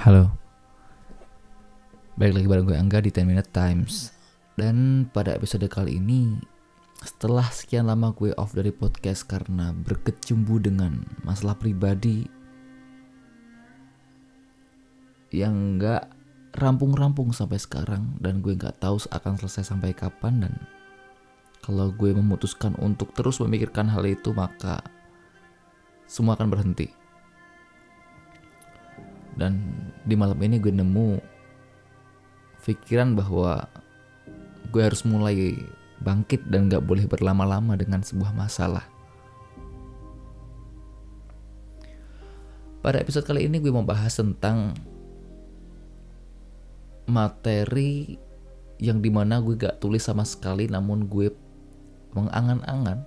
Halo. Balik lagi bareng gue Angga di 10 Minute Times. Dan pada episode kali ini Setelah sekian lama gue off dari podcast karena berkecumbu dengan masalah pribadi Yang gak rampung-rampung sampai sekarang Dan gue gak tahu akan selesai sampai kapan Dan kalau gue memutuskan untuk terus memikirkan hal itu maka semua akan berhenti dan di malam ini gue nemu pikiran bahwa gue harus mulai bangkit dan gak boleh berlama-lama dengan sebuah masalah. Pada episode kali ini gue mau bahas tentang materi yang di mana gue gak tulis sama sekali namun gue mengangan-angan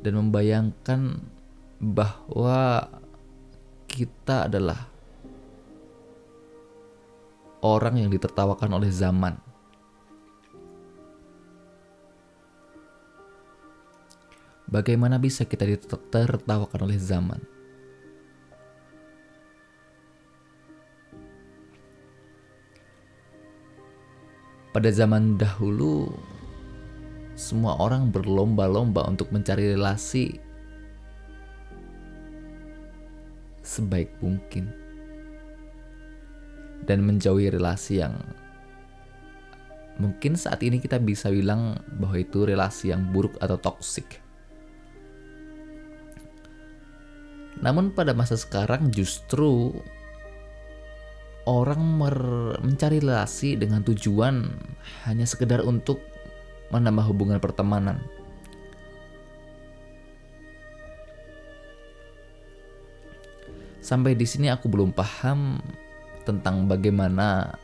dan membayangkan bahwa kita adalah orang yang ditertawakan oleh zaman. Bagaimana bisa kita ditertawakan oleh zaman? Pada zaman dahulu, semua orang berlomba-lomba untuk mencari relasi sebaik mungkin dan menjauhi relasi yang mungkin saat ini kita bisa bilang bahwa itu relasi yang buruk atau toksik. Namun pada masa sekarang justru orang mencari relasi dengan tujuan hanya sekedar untuk menambah hubungan pertemanan Sampai di sini aku belum paham tentang bagaimana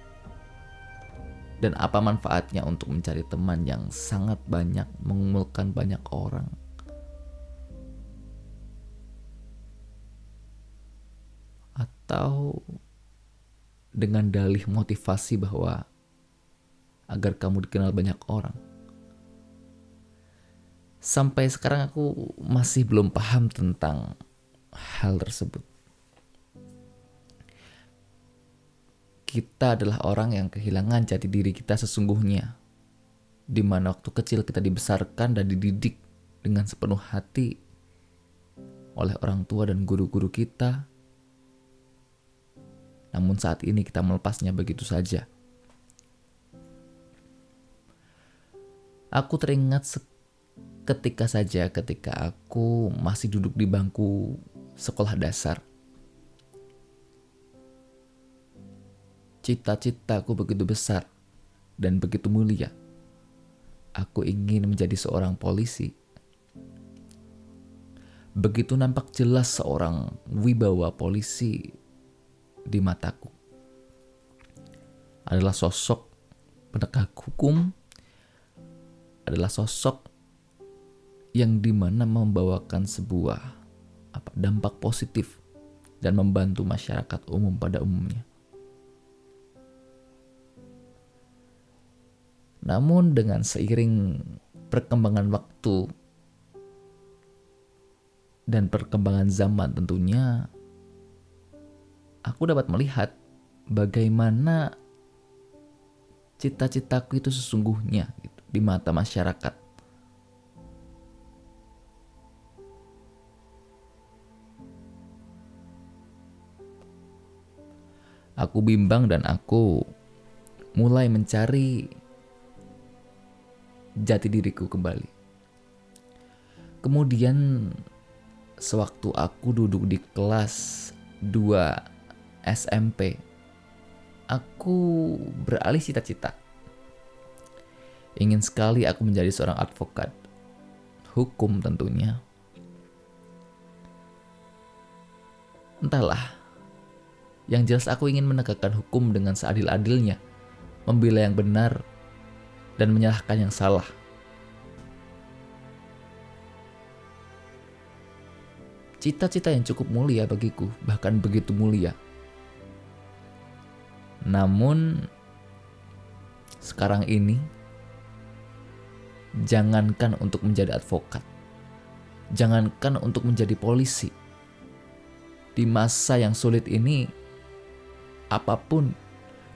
dan apa manfaatnya untuk mencari teman yang sangat banyak, mengumpulkan banyak orang. Atau dengan dalih motivasi bahwa agar kamu dikenal banyak orang. Sampai sekarang aku masih belum paham tentang hal tersebut. Kita adalah orang yang kehilangan jati diri kita sesungguhnya. Di mana waktu kecil kita dibesarkan dan dididik dengan sepenuh hati oleh orang tua dan guru-guru kita. Namun saat ini kita melepasnya begitu saja. Aku teringat ketika saja ketika aku masih duduk di bangku sekolah dasar Cita-citaku begitu besar dan begitu mulia. Aku ingin menjadi seorang polisi. Begitu nampak jelas seorang wibawa polisi di mataku. Adalah sosok penegak hukum, adalah sosok yang di mana membawakan sebuah dampak positif dan membantu masyarakat umum pada umumnya. Namun dengan seiring perkembangan waktu dan perkembangan zaman tentunya aku dapat melihat bagaimana cita-citaku itu sesungguhnya gitu, di mata masyarakat. Aku bimbang dan aku mulai mencari jati diriku kembali. Kemudian sewaktu aku duduk di kelas 2 SMP, aku beralih cita-cita. Ingin sekali aku menjadi seorang advokat. Hukum tentunya. Entahlah. Yang jelas aku ingin menegakkan hukum dengan seadil-adilnya. Membela yang benar dan menyalahkan yang salah. Cita-cita yang cukup mulia bagiku, bahkan begitu mulia. Namun, sekarang ini, jangankan untuk menjadi advokat, jangankan untuk menjadi polisi, Di masa yang sulit ini, apa pun,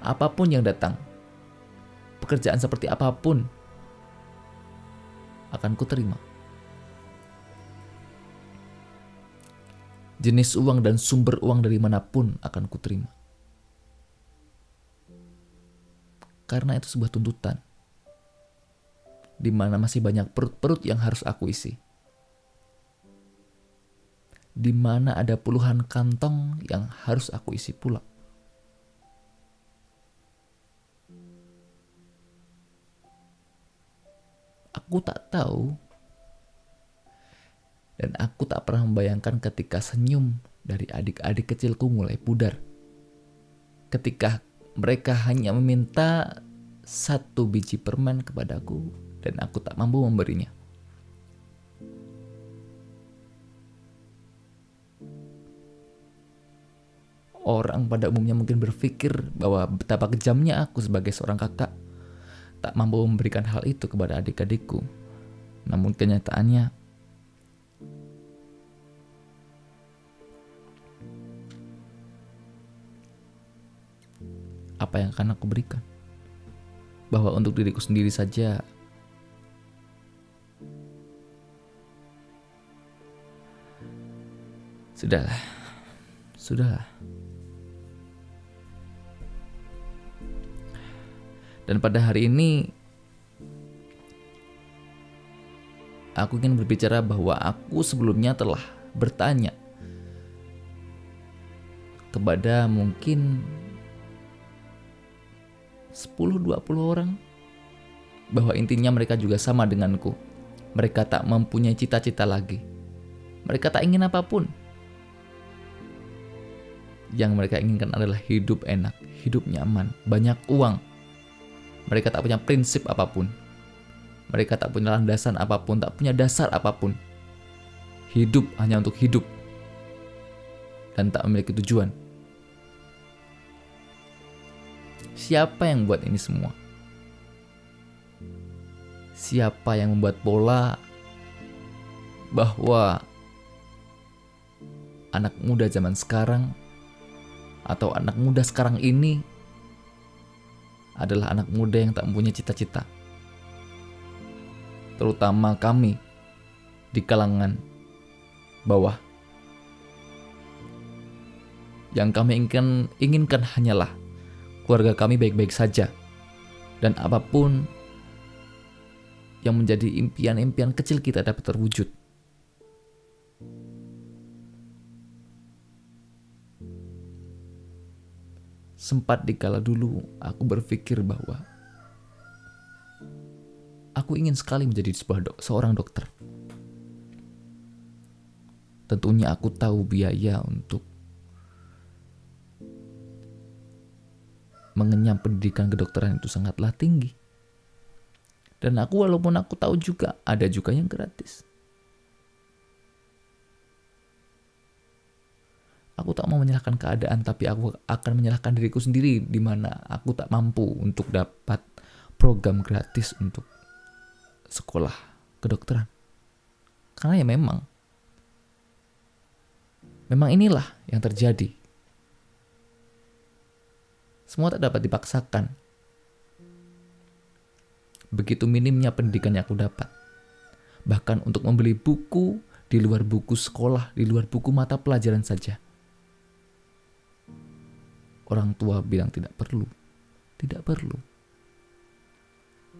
apa pun yang datang, pekerjaan seperti apa pun, akan kuterima. Jenis uang dan sumber uang dari mana pun akan kuterima. Karena itu sebuah tuntutan di mana masih banyak perut-perut yang harus aku isi. Di mana ada puluhan kantong yang harus aku isi pula. Aku tak tahu dan aku tak pernah membayangkan ketika senyum dari adik-adik kecilku mulai pudar. Ketika mereka hanya meminta satu biji permen kepadaku dan aku tak mampu memberinya. Orang pada umumnya mungkin berpikir bahwa betapa kejamnya aku sebagai seorang kakak tak mampu memberikan hal itu kepada adik-adikku. Namun kenyataannya apa yang akan aku berikan? Bahwa untuk diriku sendiri saja Sudahlah. Sudahlah. Dan pada hari ini aku ingin berbicara bahwa aku sebelumnya telah bertanya kepada mungkin 10-20 orang bahwa intinya mereka juga sama denganku. Mereka tak mempunyai cita-cita lagi. Mereka tak ingin apa pun yang mereka inginkan adalah hidup enak, hidup nyaman, banyak uang. Mereka tak punya prinsip apa pun. Mereka tak punya landasan apa pun, tak punya dasar apa pun. Hidup hanya untuk hidup dan tak memiliki tujuan. Siapa yang buat ini semua? Siapa yang membuat pola bahwa anak muda zaman sekarang atau anak muda sekarang ini adalah anak muda yang tak mempunyai cita-cita. Terutama kami di kalangan bawah. Yang kami inginkan, inginkan hanyalah keluarga kami baik-baik saja. Dan apa pun yang menjadi impian-impian kecil kita dapat terwujud. Sempat dikala dulu aku berpikir bahwa aku ingin sekali menjadi sebuah dok seorang dokter. Tentunya aku tahu biaya untuk mengenyam pendidikan kedokteran itu sangatlah tinggi. Dan aku walaupun aku tahu juga ada juga yang gratis. Aku tak mau menyalahkan keadaan, tapi aku akan menyalahkan diriku sendiri di mana aku tak mampu untuk dapat program gratis untuk sekolah kedokteran. Karena ya memang, memang inilah yang terjadi. Semua tak dapat dipaksakan. Begitu minimnya pendidikan yang aku dapat. Bahkan untuk membeli buku di luar buku sekolah, di luar buku mata pelajaran saja Orang tua bilang tidak perlu. Tidak perlu.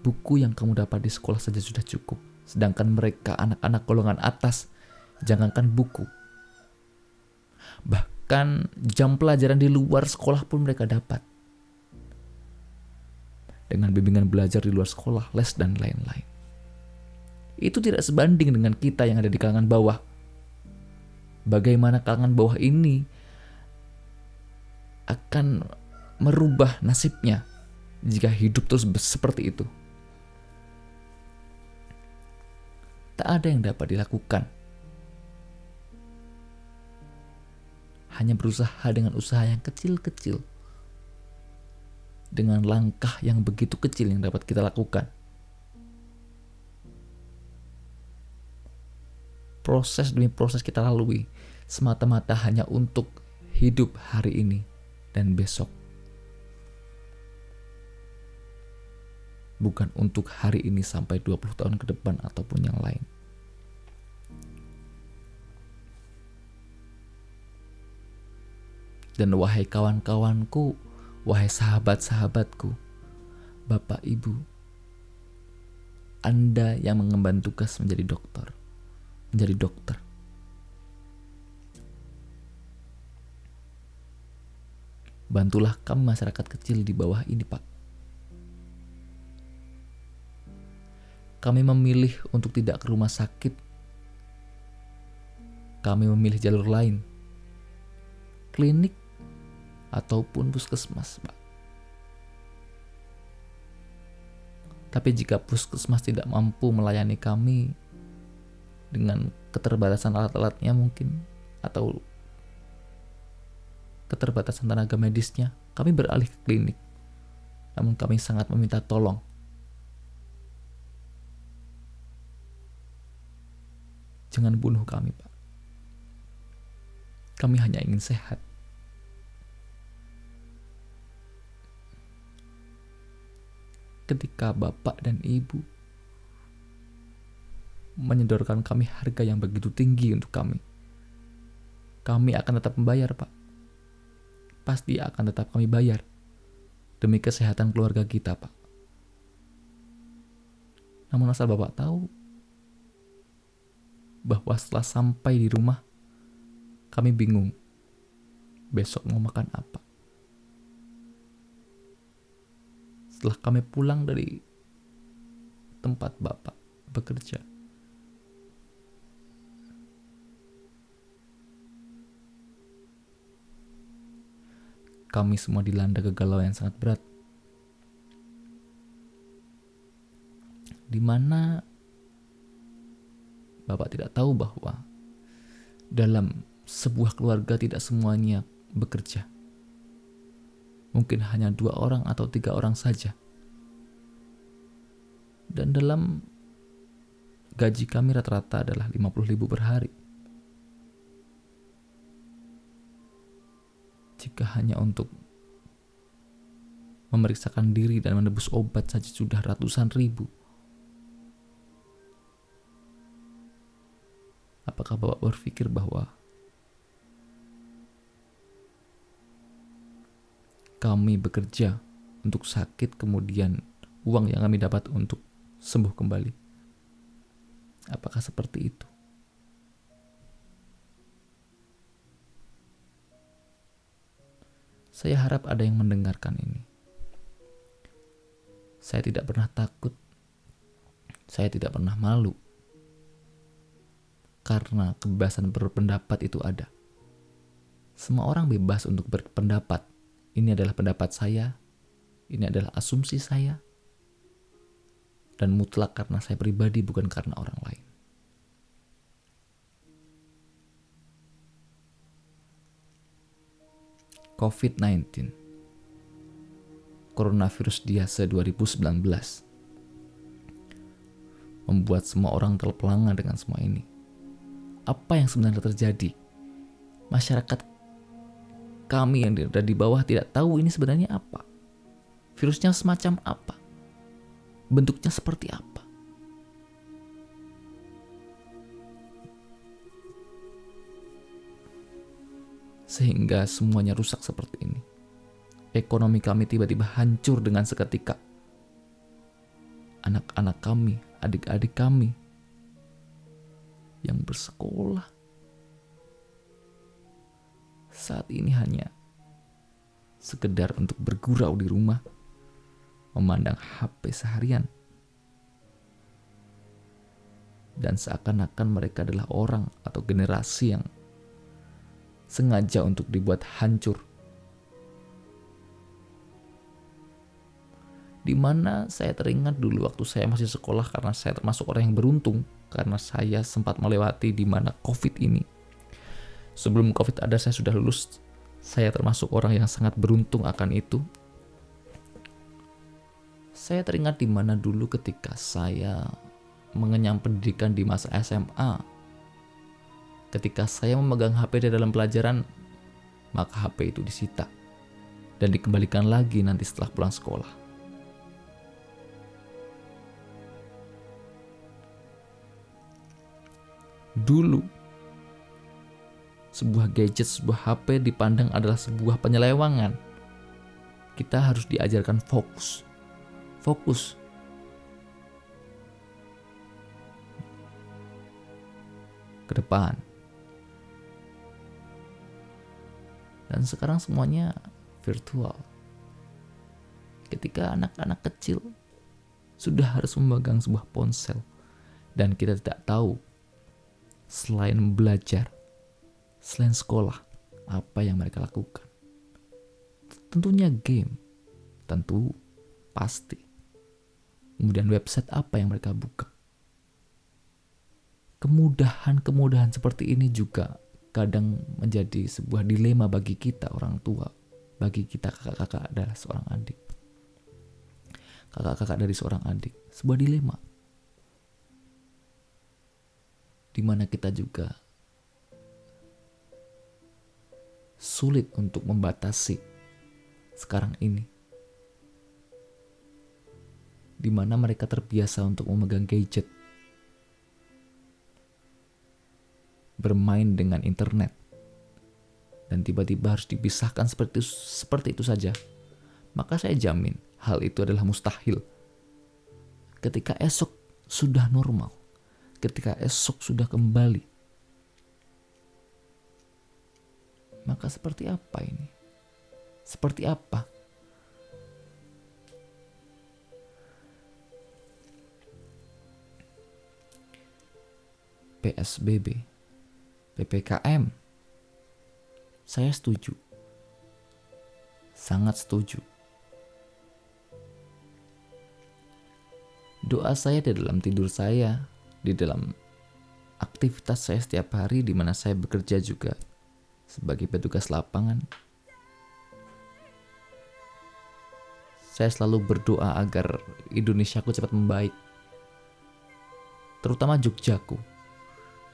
Buku yang kamu dapat di sekolah saja sudah cukup. Sedangkan mereka anak-anak golongan atas, jangankan buku. Bahkan jam pelajaran di luar sekolah pun mereka dapat. Dengan bimbingan belajar di luar sekolah, les dan lain-lain. Itu tidak sebanding dengan kita yang ada di kalangan bawah. Bagaimana kalangan bawah ini akan merubah nasibnya jika hidup terus seperti itu. Tak ada yang dapat dilakukan. Hanya berusaha dengan usaha yang kecil-kecil. Dengan langkah yang begitu kecil yang dapat kita lakukan. Proses demi proses kita lalui semata-mata hanya untuk hidup hari ini dan besok. Bukan untuk hari ini sampai 20 tahun ke depan ataupun yang lain. Dan wahai kawan-kawanku, wahai sahabat-sahabatku, Bapak Ibu, Anda yang mengemban tugas menjadi dokter, menjadi dokter. Bantulah kami masyarakat kecil di bawah ini, Pak. Kami memilih untuk tidak ke rumah sakit. Kami memilih jalur lain. Klinik ataupun puskesmas, Pak. Tapi jika puskesmas tidak mampu melayani kami dengan keterbatasan alat-alatnya mungkin atau keterbatasan tenaga medisnya, kami beralih ke klinik. Namun kami sangat meminta tolong. Jangan bunuh kami, Pak. Kami hanya ingin sehat. ketika bapak dan ibu menyedorkan kami harga yang begitu tinggi untuk kami. Kami akan tetap membayar, Pak. Pasti akan tetap kami bayar demi kesehatan keluarga kita, Pak. Namun asal Bapak tahu bahwa setelah sampai di rumah, kami bingung besok mau makan apa. setelah kami pulang dari tempat Bapak bekerja. Kami semua dilanda kegalauan yang sangat berat. Di mana Bapak tidak tahu bahwa dalam sebuah keluarga tidak semuanya bekerja mungkin hanya dua orang atau tiga orang saja. Dan dalam gaji kami rata-rata adalah 50 ribu per hari. Jika hanya untuk memeriksakan diri dan menebus obat saja sudah ratusan ribu. Apakah Bapak berpikir bahwa kami bekerja untuk sakit kemudian uang yang kami dapat untuk sembuh kembali. Apakah seperti itu? Saya harap ada yang mendengarkan ini. Saya tidak pernah takut. Saya tidak pernah malu. Karena kebebasan berpendapat itu ada. Semua orang bebas untuk berpendapat ini adalah pendapat saya, ini adalah asumsi saya, dan mutlak karena saya pribadi bukan karena orang lain. COVID-19 Coronavirus Diase 2019 membuat semua orang terpelanga dengan semua ini. Apa yang sebenarnya terjadi? Masyarakat kami yang ada di bawah tidak tahu ini sebenarnya apa. Virusnya semacam apa? Bentuknya seperti apa? Sehingga semuanya rusak seperti ini. Ekonomi kami tiba-tiba hancur dengan seketika. Anak-anak kami, adik-adik kami yang bersekolah saat ini hanya sekedar untuk bergurau di rumah, memandang HP seharian. Dan seakan-akan mereka adalah orang atau generasi yang sengaja untuk dibuat hancur. Di mana saya teringat dulu waktu saya masih sekolah karena saya termasuk orang yang beruntung karena saya sempat melewati di mana COVID ini sebelum COVID ada saya sudah lulus. Saya termasuk orang yang sangat beruntung akan itu. Saya teringat di mana dulu ketika saya mengenyam pendidikan di masa SMA. Ketika saya memegang HP di dalam pelajaran, maka HP itu disita dan dikembalikan lagi nanti setelah pulang sekolah. Dulu, sebuah gadget, sebuah HP dipandang adalah sebuah penyelewangan. Kita harus diajarkan fokus. Fokus. Ke depan. Dan sekarang semuanya virtual. Ketika anak-anak kecil sudah harus memegang sebuah ponsel dan kita tidak tahu selain belajar, selain sekolah, apa yang mereka lakukan? Tentunya game, tentu pasti. Kemudian website apa yang mereka buka? Kemudahan-kemudahan seperti ini juga kadang menjadi sebuah dilema bagi kita orang tua, bagi kita kakak-kakak adalah seorang adik. Kakak-kakak dari seorang adik, sebuah dilema di mana kita juga sulit untuk membatasi sekarang ini. Di mana mereka terbiasa untuk memegang gadget, bermain dengan internet, dan tiba-tiba harus dipisahkan seperti itu, seperti itu saja, maka saya jamin hal itu adalah mustahil. Ketika esok sudah normal, ketika esok sudah kembali. Maka seperti apa ini? Seperti apa? PSBB, PPKM. Saya setuju. Sangat setuju. Doa saya di dalam tidur saya di dalam aktivitas saya setiap hari di mana saya bekerja juga sebagai petugas lapangan. Saya selalu berdoa agar Indonesiaku cepat membaik. Terutama Jogjaku.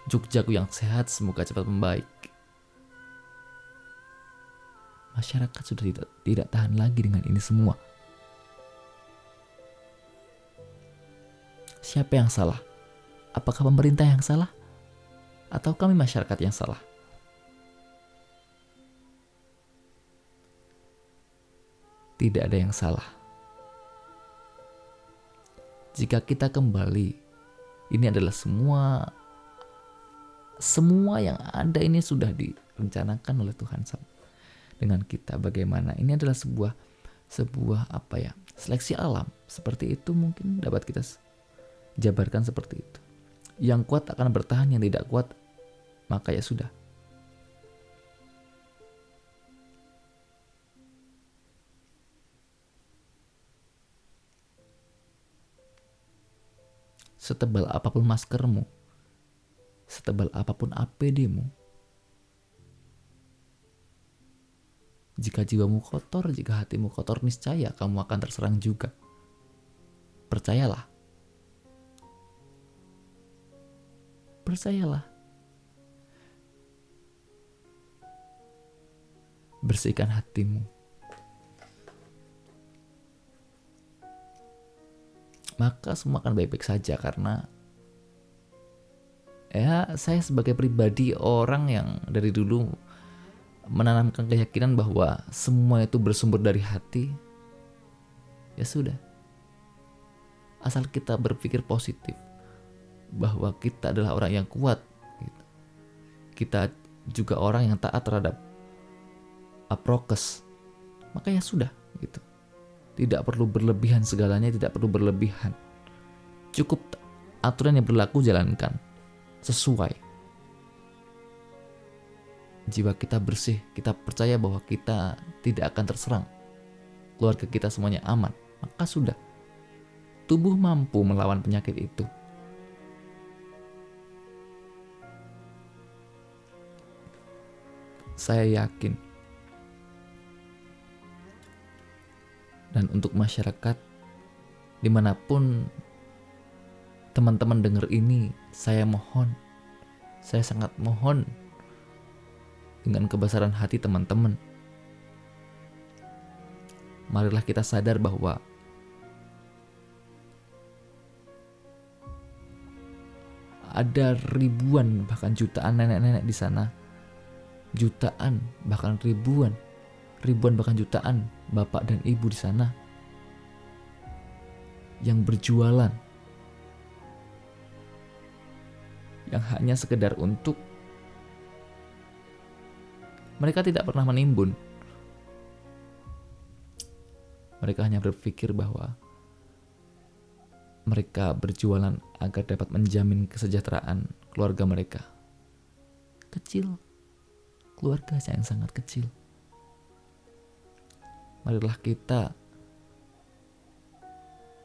Jogjaku yang sehat semoga cepat membaik. Masyarakat sudah tidak, tidak tahan lagi dengan ini semua. Siapa yang salah? Apakah pemerintah yang salah? Atau kami masyarakat yang salah? Tidak ada yang salah. Jika kita kembali, ini adalah semua semua yang ada ini sudah direncanakan oleh Tuhan dengan kita. Bagaimana? Ini adalah sebuah sebuah apa ya seleksi alam. Seperti itu mungkin dapat kita jabarkan seperti itu. Yang kuat akan bertahan, yang tidak kuat maka ya sudah. Setebal apa pun maskermu, setebal apa pun APD-mu, jika jiwamu kotor, jika hatimu kotor, niscaya kamu akan terserang juga. Percayalah. Percayalah. Bersihkan hatimu. Maka semua akan baik-baik saja karena ya saya sebagai pribadi orang yang dari dulu menanamkan keyakinan bahwa semua itu bersumber dari hati. Ya sudah. Asal kita berpikir positif bahwa kita adalah orang yang kuat. Gitu. Kita juga orang yang taat terhadap prokes. Maka ya sudah gitu. Tidak perlu berlebihan segalanya, tidak perlu berlebihan. Cukup aturan yang berlaku jalankan sesuai. Jiwa kita bersih, kita percaya bahwa kita tidak akan terserang. Keluarga kita semuanya aman, maka sudah. Tubuh mampu melawan penyakit itu. Saya yakin. Dan untuk masyarakat, di mana pun teman-teman dengar ini, saya mohon Saya sangat mohon dengan kebesaran hati teman-teman. Marilah kita sadar bahwa ada ribuan bahkan jutaan nenek-nenek di sana. Jutaan bahkan ribuan, ribuan bahkan jutaan bapak dan ibu di sana yang berjualan yang hanya sekedar untuk mereka tidak pernah menimbun. Mereka hanya berpikir bahwa mereka berjualan agar dapat menjamin kesejahteraan keluarga mereka. Kecil, keluarga yang sangat kecil. Marilah kita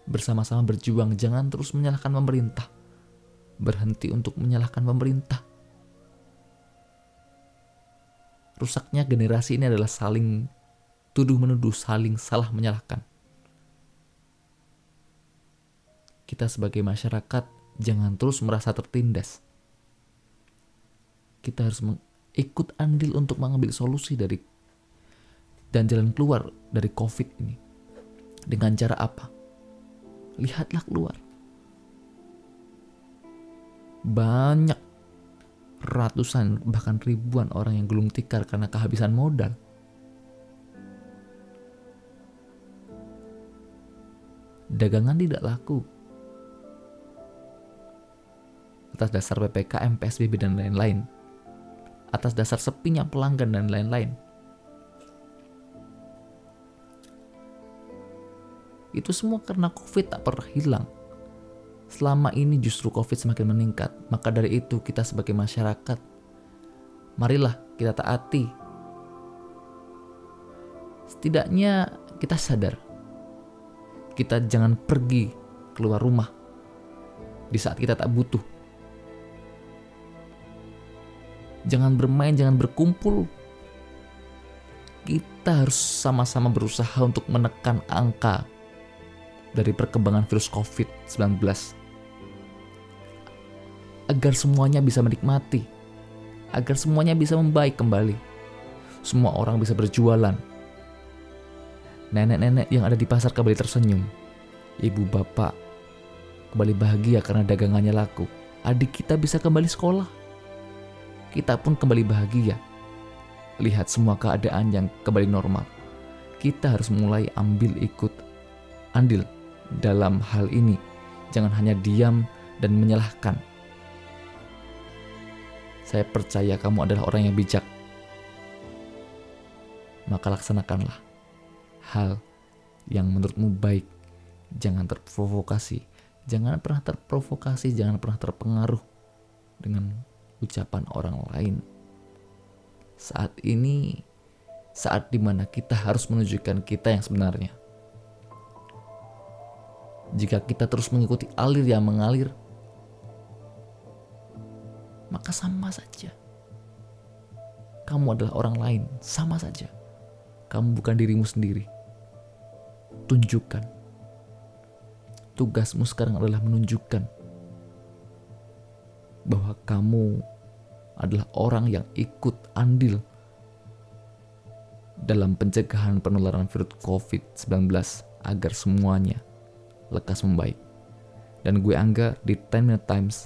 bersama-sama berjuang, jangan terus menyalahkan pemerintah berhenti untuk menyalahkan pemerintah. Rusaknya generasi ini adalah saling tuduh-menuduh, saling salah menyalahkan. Kita sebagai masyarakat jangan terus merasa tertindas. Kita harus ikut andil untuk mengambil solusi dari dan jalan keluar dari COVID ini. Dengan cara apa? Lihatlah keluar banyak ratusan bahkan ribuan orang yang gulung tikar karena kehabisan modal. Dagangan tidak laku. Atas dasar PPKM, PSBB dan lain-lain. Atas dasar sepinya pelanggan dan lain-lain. Itu semua karena COVID tak pernah hilang Selama ini justru COVID semakin meningkat, maka dari itu kita sebagai masyarakat, marilah kita taati. Setidaknya kita sadar, kita jangan pergi keluar rumah di saat kita tak butuh. Jangan bermain, jangan berkumpul. Kita harus sama-sama berusaha untuk menekan angka dari perkembangan virus COVID-19 agar semuanya bisa menikmati, agar semuanya bisa membaik kembali. Semua orang bisa berjualan. Nenek-nenek yang ada di pasar kembali tersenyum. Ibu bapak kembali bahagia karena dagangannya laku. Adik kita bisa kembali sekolah. Kita pun kembali bahagia. Lihat semua keadaan yang kembali normal. Kita harus mulai ambil ikut andil dalam hal ini. Jangan hanya diam dan menyalahkan saya percaya kamu adalah orang yang bijak. Maka laksanakanlah hal yang menurutmu baik. Jangan terprovokasi. Jangan pernah terprovokasi, jangan pernah terpengaruh dengan ucapan orang lain. Saat ini saat di mana kita harus menunjukkan kita yang sebenarnya. Jika kita terus mengikuti alir yang mengalir, maka sama saja. Kamu adalah orang lain, sama saja. Kamu bukan dirimu sendiri. Tunjukkan. Tugasmu sekarang adalah menunjukkan bahwa kamu adalah orang yang ikut andil dalam pencegahan penularan virus COVID-19 agar semuanya lekas membaik. Dan gue Angga di 10 Minute Times